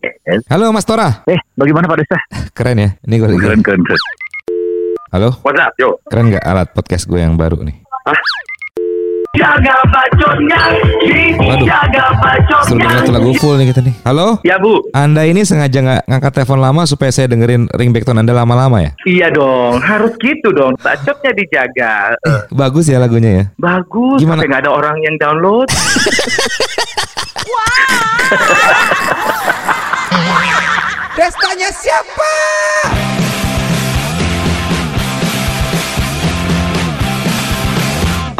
Yes. Halo Mas Tora. Eh, bagaimana Pak Desa? Keren ya. Ini gue lagi. Keren, keren, keren. Halo. What's up, yo? Keren nggak alat podcast gue yang baru nih? Jaga bacotnya, Waduh. jaga Suruh bacotnya. dengerin lagu full nih kita nih. Halo. Ya, Bu. Anda ini sengaja nggak ngangkat telepon lama supaya saya dengerin ringback tone Anda lama-lama ya? Iya dong, harus gitu dong. Bacotnya dijaga. Eh, Bagus ya lagunya ya. bagus, Gimana? sampai nggak ada orang yang download. Destanya siapa?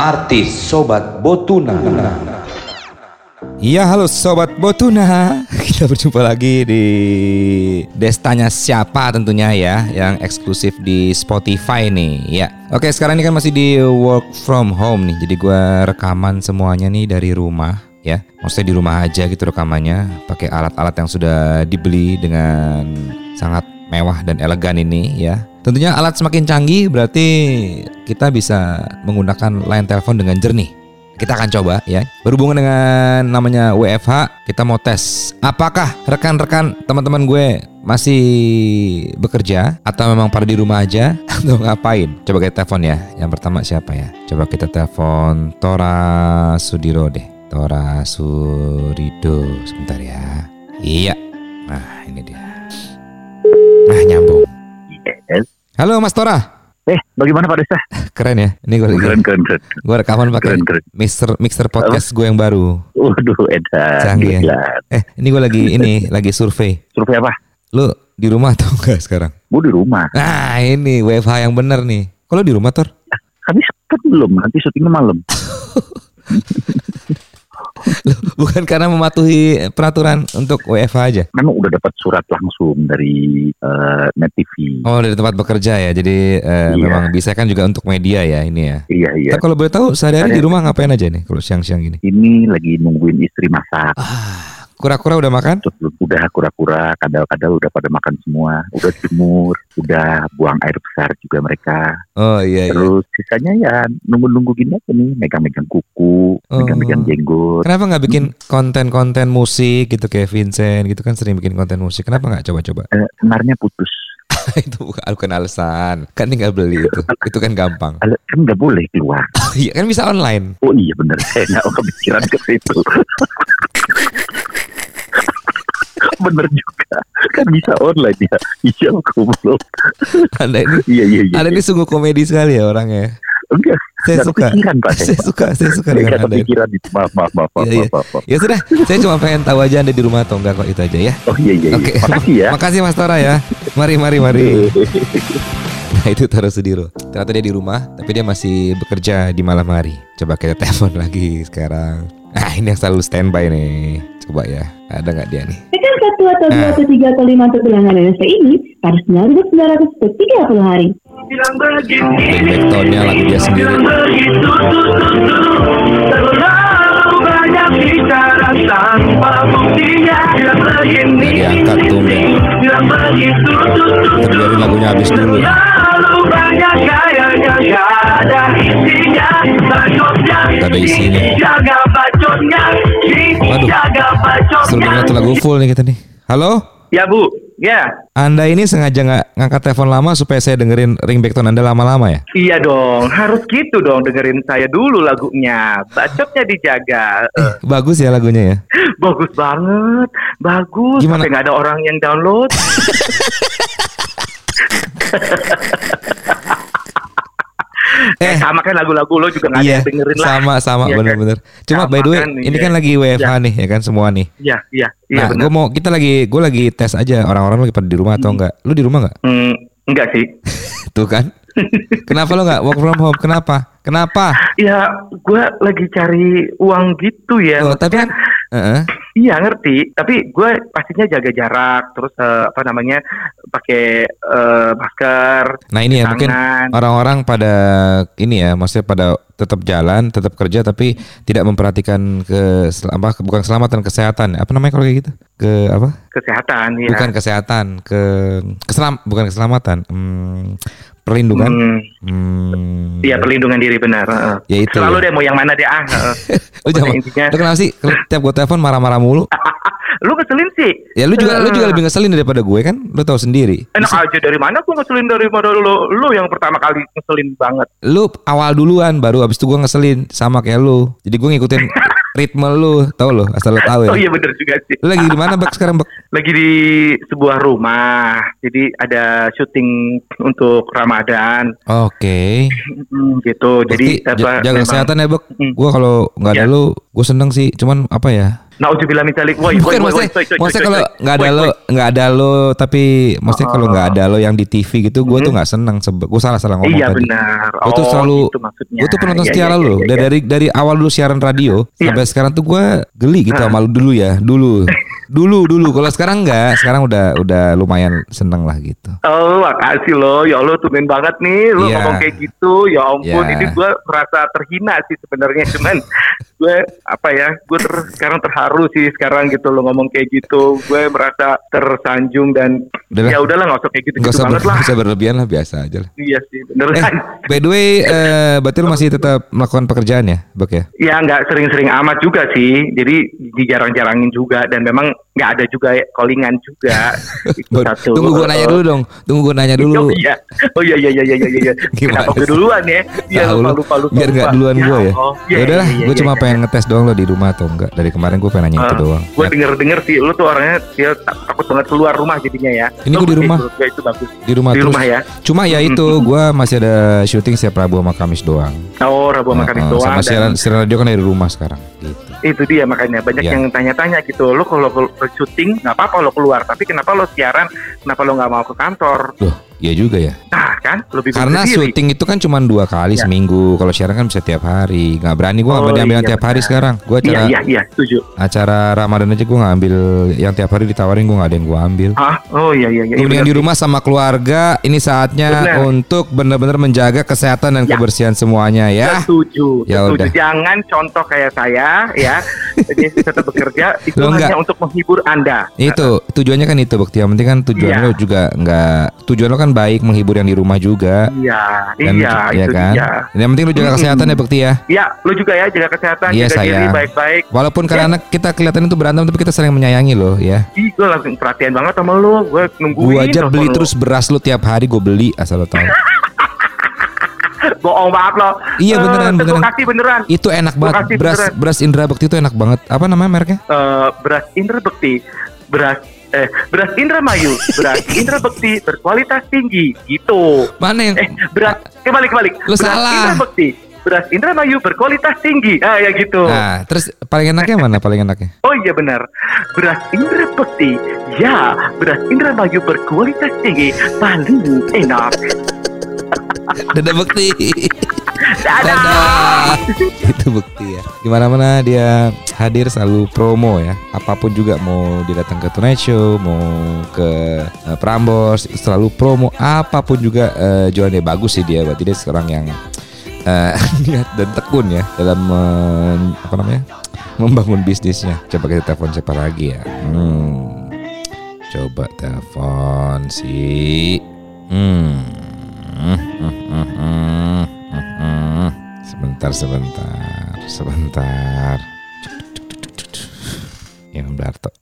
Artis Sobat Botuna. Iya halo Sobat Botuna Kita berjumpa lagi di Destanya Siapa tentunya ya Yang eksklusif di Spotify nih ya Oke sekarang ini kan masih di work from home nih Jadi gua rekaman semuanya nih dari rumah ya Maksudnya di rumah aja gitu rekamannya Pakai alat-alat yang sudah dibeli dengan sangat mewah dan elegan ini ya Tentunya alat semakin canggih berarti kita bisa menggunakan line telepon dengan jernih kita akan coba ya. Berhubungan dengan namanya WFH, kita mau tes apakah rekan-rekan teman-teman gue masih bekerja atau memang pada di rumah aja atau ngapain? Coba kita telepon ya. Yang pertama siapa ya? Coba kita telepon Tora Sudiro deh. Tora Surido sebentar ya. Iya. Nah, ini dia. Nah, nyambung. Yes. Halo Mas Tora. Eh, bagaimana Pak Desa? Keren ya. Ini gue Keren, keren, keren. gue rekaman pakai Keren, keren. mixer mixer podcast gue yang baru. Waduh, edan. Canggih ya. Eh, ini gue lagi ini lagi survei. Survei apa? Lu di rumah atau enggak sekarang? Bu di rumah. Nah, ini WFH yang bener nih. Kalau di rumah, Tor? Kami kan belum, nanti syutingnya malam. Bukan karena mematuhi peraturan untuk WFH aja. Memang udah dapat surat langsung dari eh, Net TV. Oh, dari tempat bekerja ya. Jadi eh, Iya. memang bisa kan juga untuk media ya ini ya. Iya, iya. Nah, kalau boleh tahu sehari-hari di rumah ngapain aja nih kalau siang-siang gini? Ini lagi nungguin istri masak. Ah, kura-kura udah makan? Udah kura-kura, kadal-kadal udah pada makan semua. Udah jemur, udah buang air besar juga mereka. Oh iya iya. Terus sisanya ya nunggu-nunggu gini aja nih, megang-megang kuku, Oh. megang-megang jenggot. Kenapa nggak bikin konten-konten musik gitu kayak Vincent gitu kan sering bikin konten musik. Kenapa nggak coba-coba? Eh, senarnya putus. itu bukan, alasan. Kan tinggal beli itu. Itu kan gampang. Kan nggak boleh keluar. Iya kan bisa online. Oh iya bener, saya nggak kepikiran ke situ. Bener juga, kan bisa online ya. Iya, goblok. Anda ini Iya, iya, iya. Anda ini sungguh komedi sekali ya orangnya. Enggak, Saya suka. kepikiran Pak. Saya suka, saya suka dengan Anda. ini. kepikiran itu. Maaf, maaf, maaf, maaf, Iya, iya. maaf, maaf. Ya sudah, saya cuma pengen tahu aja Anda di rumah atau enggak kok itu aja ya. Oh iya, iya, Oke. iya. Makasih ya. Makasih Mas Tora ya. Mari, mari, mari. Nah itu Tora Sudiro. Ternyata dia di rumah, tapi dia masih bekerja di malam hari. Coba kita telepon lagi sekarang. Nah ini yang selalu standby nih. Coba ya, ada nggak dia nih? Satu atau dua atau tiga atau lima untuk bilangan Indonesia ini pada 9.930 hari. Bilang begitu, Playback tone-nya lagu dia sendiri. bilang begitu. Terlalu banyak bicara tanpa buktinya. Bilang begini, diangkat bilang begitu, lagunya habis dulu. Terlalu banyak gayanya, gak ada isinya. Bacotnya, Nggak ada isinya. Waduh. dengerin tuh lagu full nih kita nih. Halo? Ya Bu, ya. Anda ini sengaja nggak ngangkat telepon lama supaya saya dengerin ringback tone Anda lama-lama ya? Iya dong, harus gitu dong dengerin saya dulu lagunya. Bacotnya dijaga. Eh, Bagus ya lagunya ya. bagus banget, bagus. Gimana? Sampai nggak ada orang yang download. Eh, Sama kan lagu-lagu lo juga nggak iya, dengerin lah. sama sama kan? bener-bener. Cuma Sama by the way, kan, ini iya. kan lagi WFH nih ya kan semua nih. Iya, iya, iya nah, gue mau kita lagi gue lagi tes aja orang-orang lagi pada di rumah atau enggak. Lu di rumah nggak? Hmm, enggak sih. Tuh kan. Kenapa lo nggak work from home? Kenapa? Kenapa? Ya, gue lagi cari uang gitu ya. Loh, tapi kan Heeh. Iya ngerti, tapi gue pastinya jaga jarak, terus eh, apa namanya pakai eh, masker, Nah ini ya mungkin tangan. orang-orang pada ini ya, maksudnya pada tetap jalan, tetap kerja, tapi tidak memperhatikan ke apa bukan keselamatan kesehatan. Apa namanya kalau kayak gitu? Ke apa? kesehatan ya. Bukan kesehatan, ke keselam bukan keselamatan. Hmm, perlindungan. Hmm, Hmm. Iya perlindungan diri benar. Ya itu Selalu ya. deh mau yang mana deh ah. heeh. Lu jangan, intinya- lu kenapa sih tiap gue telepon marah-marah mulu? lu keselin sih. Ya lu juga lu juga Eh, lebih ngeselin daripada gue kan? Lu tahu sendiri. Enak aja dari mana gue ngeselin daripada lu Lu yang pertama kali ngeselin banget Lu awal duluan baru habis itu gue ngeselin sama kayak lu. Jadi gue ngikutin ritme lu, tau lo, asal lu tahu ya. Oh iya bener juga sih Lu lagi di mana Bak sekarang Bak? Lagi di sebuah rumah Jadi ada syuting untuk Ramadan Oke. Hmm, Gitu Jadi Berarti ja- apa, jaga memang- kesehatan ya Bak. Mm. Gue kalau nggak ada Ya. lu, gue seneng sih. Cuman apa ya? Nauzubillah min dzalik. Woi, woi, woi, maksudnya, kalau nggak ada lo, nggak ada lo, tapi maksudnya kalau nggak ada lo yang di TV gitu, gue tuh Mhm. nggak seneng. Gue salah salah ngomong Iya tadi. benar. Gue tuh Oh, selalu, gitu maksudnya. gue tuh penonton Iya, setia iya, lo. iya, iya. Dari dari awal dulu siaran radio Iya. sampai sekarang tuh gue geli gitu Ah. sama lu dulu ya, dulu, dulu, dulu. Kalau sekarang nggak, sekarang udah udah lumayan seneng lah gitu. Oh, makasih lo. Ya Allah, tumen banget nih. Lo Iya. ngomong kayak gitu. Ya ampun, Iya. ini gue merasa terhina sih sebenarnya. Cuman gue apa ya? Gue ter- sekarang terharu sih sekarang gitu lo ngomong kayak gitu. Gue merasa tersanjung dan Udahlah. ya udahlah nggak usah kayak gitu, gitu banget lah. usah berlebihan lah biasa aja lah. Iya sih, beneran. Eh, by the way, eh, berarti lu masih tetap melakukan pekerjaan ya, Bak ya? Ya nggak sering-sering amat juga sih. Jadi dijarang-jarangin juga dan memang nggak ada juga callingan juga. Itu satu. Tunggu gue nanya dulu dong, tunggu gue nanya dulu. Oh iya, oh iya iya iya iya iya. iya. Kenapa gue duluan ya? Iya Tahu lupa lu, lupa lupa. biar nggak duluan gue ya. Allah. Ya udahlah, iya, gue iya, cuma iya. pengen ngetes doang lo di rumah atau enggak. Dari kemarin gue pengen nanya itu doang. Gue Ya, denger denger sih, lu tuh orangnya dia tak- takut banget keluar rumah jadinya ya. Ini gua di rumah. gue itu bagus. di rumah Di terus. rumah ya. Cuma ya itu, gue masih ada syuting setiap Rabu sama Kamis doang. Oh, Rabu sama Kamis doang. Sama siaran radio kan dari rumah sekarang. Gitu. Itu dia makanya banyak Iya. yang tanya-tanya gitu. Kalau kalau syuting nggak apa-apa lo keluar, tapi kenapa lo siaran? Kenapa lo nggak mau ke kantor? Loh, iya juga ya. Nah kan, lebih Karena sendiri. syuting itu kan cuma dua kali Ya. seminggu. Kalau siaran kan bisa tiap hari. Nggak berani gue nggak Oh, berani ambil iya, tiap hari benar. sekarang. Gue Iya acara iya iya, setuju. acara Ramadan aja gue nggak ambil yang tiap hari ditawarin gue nggak ada yang gue ambil. Ah, oh iya iya iya. Kemudian benar di sih. rumah sama keluarga ini saatnya Benar. untuk benar-benar menjaga kesehatan dan Ya. kebersihan semuanya ya. Setuju, Ya setuju. udah. Jangan contoh kayak saya ya. Jadi tetap bekerja itu Loh, hanya enggak. untuk menghibur Anda. Itu tujuannya kan itu Bekti. Yang penting kan tujuan Iya. lo juga nggak tujuan lo kan baik menghibur yang di rumah juga. Iya, Dan iya, ya itu kan. dia. Yang penting lo jaga kesehatan ya Bekti ya. Iya, lu juga ya jaga kesehatan, Iya, jaga diri baik-baik. Walaupun Ya. karena kita kelihatan itu berantem tapi kita saling menyayangi lo ya. Ih, gue langsung perhatian banget sama lu. Gue nungguin. Gua aja beli lu. terus beras lo tiap hari gue beli asal lo tahu. Bohong banget lo. Iya, Eh, beneran, Gue beneran. kasih beneran. itu enak banget. kasih Beras beneran. beras Indra Bekti itu enak banget. Apa namanya mereknya? Eh, beras Indra Bekti, beras eh beras Indra Mayu, beras Indra Bekti berkualitas tinggi, gitu. Mana yang Eh, beras kembali kembali. Lu beras salah. Indra Bekti, beras Indra Mayu berkualitas tinggi. Ah ya gitu. Nah, terus paling enaknya mana paling enaknya? Oh iya benar. Beras Indra Bekti. Ya, beras Indra Mayu berkualitas tinggi paling enak. Dadah Bekti. Dadah. Itu bukti ya. Di mana mana dia hadir selalu promo ya. Apa pun juga mau dia datang ke Tonight Show, mau ke eh, Prambors, selalu promo. Apa pun juga eh, jualannya bagus sih dia. Berarti dia seorang yang niat dan tekun ya dalam men- apa namanya membangun bisnisnya. Coba kita telepon siapa lagi ya. Hmm. Coba telepon si. Hmm, hmm, hmm, hmm, hmm. Sebentar, sebentar, sebentar. Yang Darto.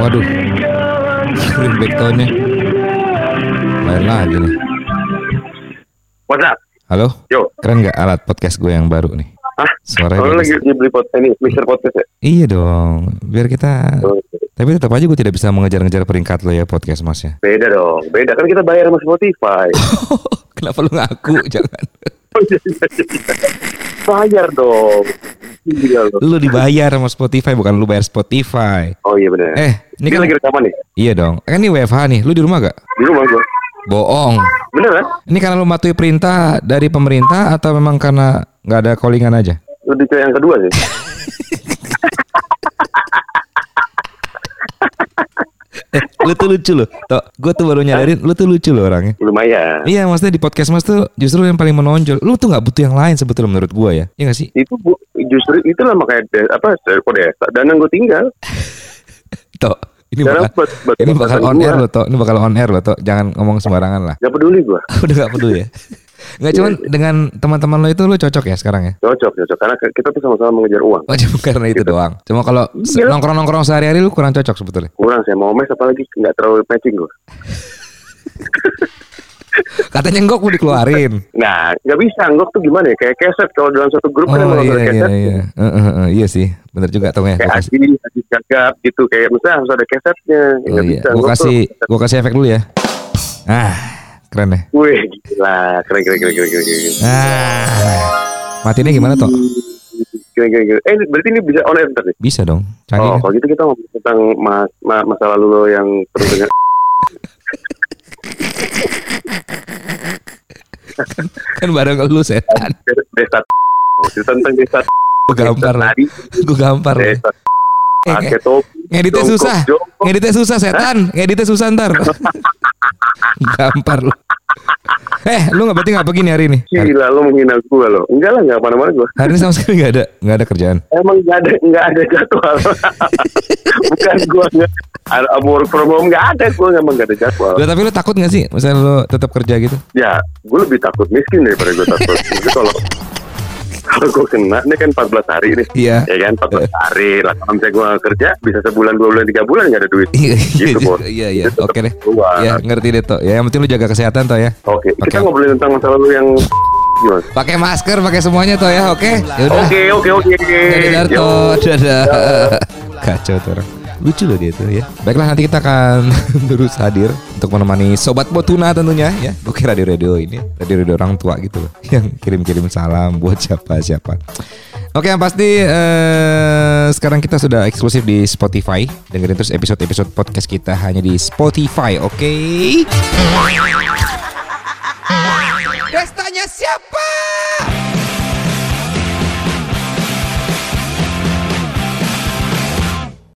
Waduh, backtownnya. Lain lagi nih. What's up? Halo, Yo. keren nggak alat podcast gue yang baru nih? Hah? Suaranya lagi dibeli pot ini, mixer podcast ya? Iya dong, biar kita. Oh, Tapi tetap aja gue tidak bisa mengejar-ngejar peringkat lo ya podcast mas ya. beda dong, beda kan kita bayar sama Spotify. Kenapa lu ngaku? Jangan. Oh, iya, iya, iya. bayar dong. Gila. Lu dibayar sama Spotify bukan lu bayar Spotify. Oh iya benar. Eh, ini ini kan lagi rekaman nih Iya dong. Kan ini WFH nih. Lu di rumah gak? di rumah gua. Bohong. Bener kan? Ini karena lu matuhi perintah dari pemerintah atau memang karena nggak ada callingan aja? Lebih ke yang kedua sih. Eh, lu tuh lucu loh. Tuh, gue tuh baru nyadarin lu tuh lucu loh orangnya. Lumayan. Iya, maksudnya di podcast Mas tuh justru yang paling menonjol. Lu tuh nggak butuh yang lain sebetulnya menurut gua ya. Iya gak sih? Itu bu, justru itu lah makanya de- apa kok desa dan yang gue tinggal. Tuh, Ini bakal, ini bakal on gua. air loh, toh. Ini bakal on air loh, toh. Jangan ngomong sembarangan lah. Gak peduli gue. Udah gak peduli ya. Nggak cuman dengan teman-teman lo itu lo cocok ya sekarang ya? Cocok, cocok. Karena kita tuh sama-sama mengejar uang. Oh cuma karena itu doang. Cuma kalau Iya. nongkrong-nongkrong sehari-hari lu kurang cocok sebetulnya. Kurang saya mau mes apalagi nggak terlalu matching gue. Katanya enggok mau dikeluarin. Nah, nggak bisa. Nggak tuh gimana ya? Kayak keset. Kalau dalam satu grup kan Oh emang iya iya keset. iya. Eh, eh, eh, iya sih, bener juga Tom ya. Kayak Aji, Aji gagap gitu. Kayak misalnya harus ada kesetnya. oh, Nggak iya. bisa. Gua Nggak kasih, tuh- gua kasih efek dulu ya. Ah, keren deh. Wih, gila. Keren, keren, keren, keren, keren. keren. Ah, matinya gimana toh? Keren, keren, keren. Eh, berarti ini bisa on air ntar nih? Bisa dong. Canggih Oh, kan? kalau gitu kita ngomong tentang mas, ma- masa lalu lo yang perlu dengan kan bareng lu setan. desa. Tentang desa. Gua gampar Gua gampar desa. Eh, Pakai topi. Ngeditnya susah. jongkok. Ngeditnya susah setan. Ngeditnya susah ntar. gampar lu. Eh, lu nggak berarti nggak begini hari ini? Gila lo menghina gue lo. Enggak lah, enggak mana-mana gue. hari ini sama sekali nggak ada, nggak ada kerjaan. Emang enggak ada enggak ada jadwal. Bukan gue enggak ada work from home enggak ada gue emang enggak ada jadwal. Lah, tapi lu takut nggak sih, misalnya lu tetap kerja gitu? Ya, gue lebih takut miskin daripada gue takut. Jadi kalau kalau gue kena, ini kan 14 hari nih. Iya. Ya kan 14 hari lah. Kalau misalnya gue kerja, bisa sebulan, dua bulan, tiga bulan nggak ada duit. Iya, iya, Gitu, Bos. iya, iya. Tetap Oke deh. keluar. Ya, ngerti deh toh. Ya, yang penting lu jaga kesehatan toh ya. Oke, Oke. kita ngobrolin tentang masa lalu yang gimana? Pakai masker, pakai semuanya toh ya. Oke. Ya udah. Oke, oke, oke. Darto, dadah. Kacau tuh orang. Lucu loh dia tuh ya. Baiklah nanti kita akan terus hadir untuk menemani sobat Botuna tentunya ya. Oke radio-radio ini, radio-radio orang tua gitu loh. Yang kirim-kirim salam buat siapa-siapa. Oke yang pasti eh, sekarang kita sudah eksklusif di Spotify. Dengerin terus episode-episode podcast kita hanya di Spotify, oke? Pestanya siapa?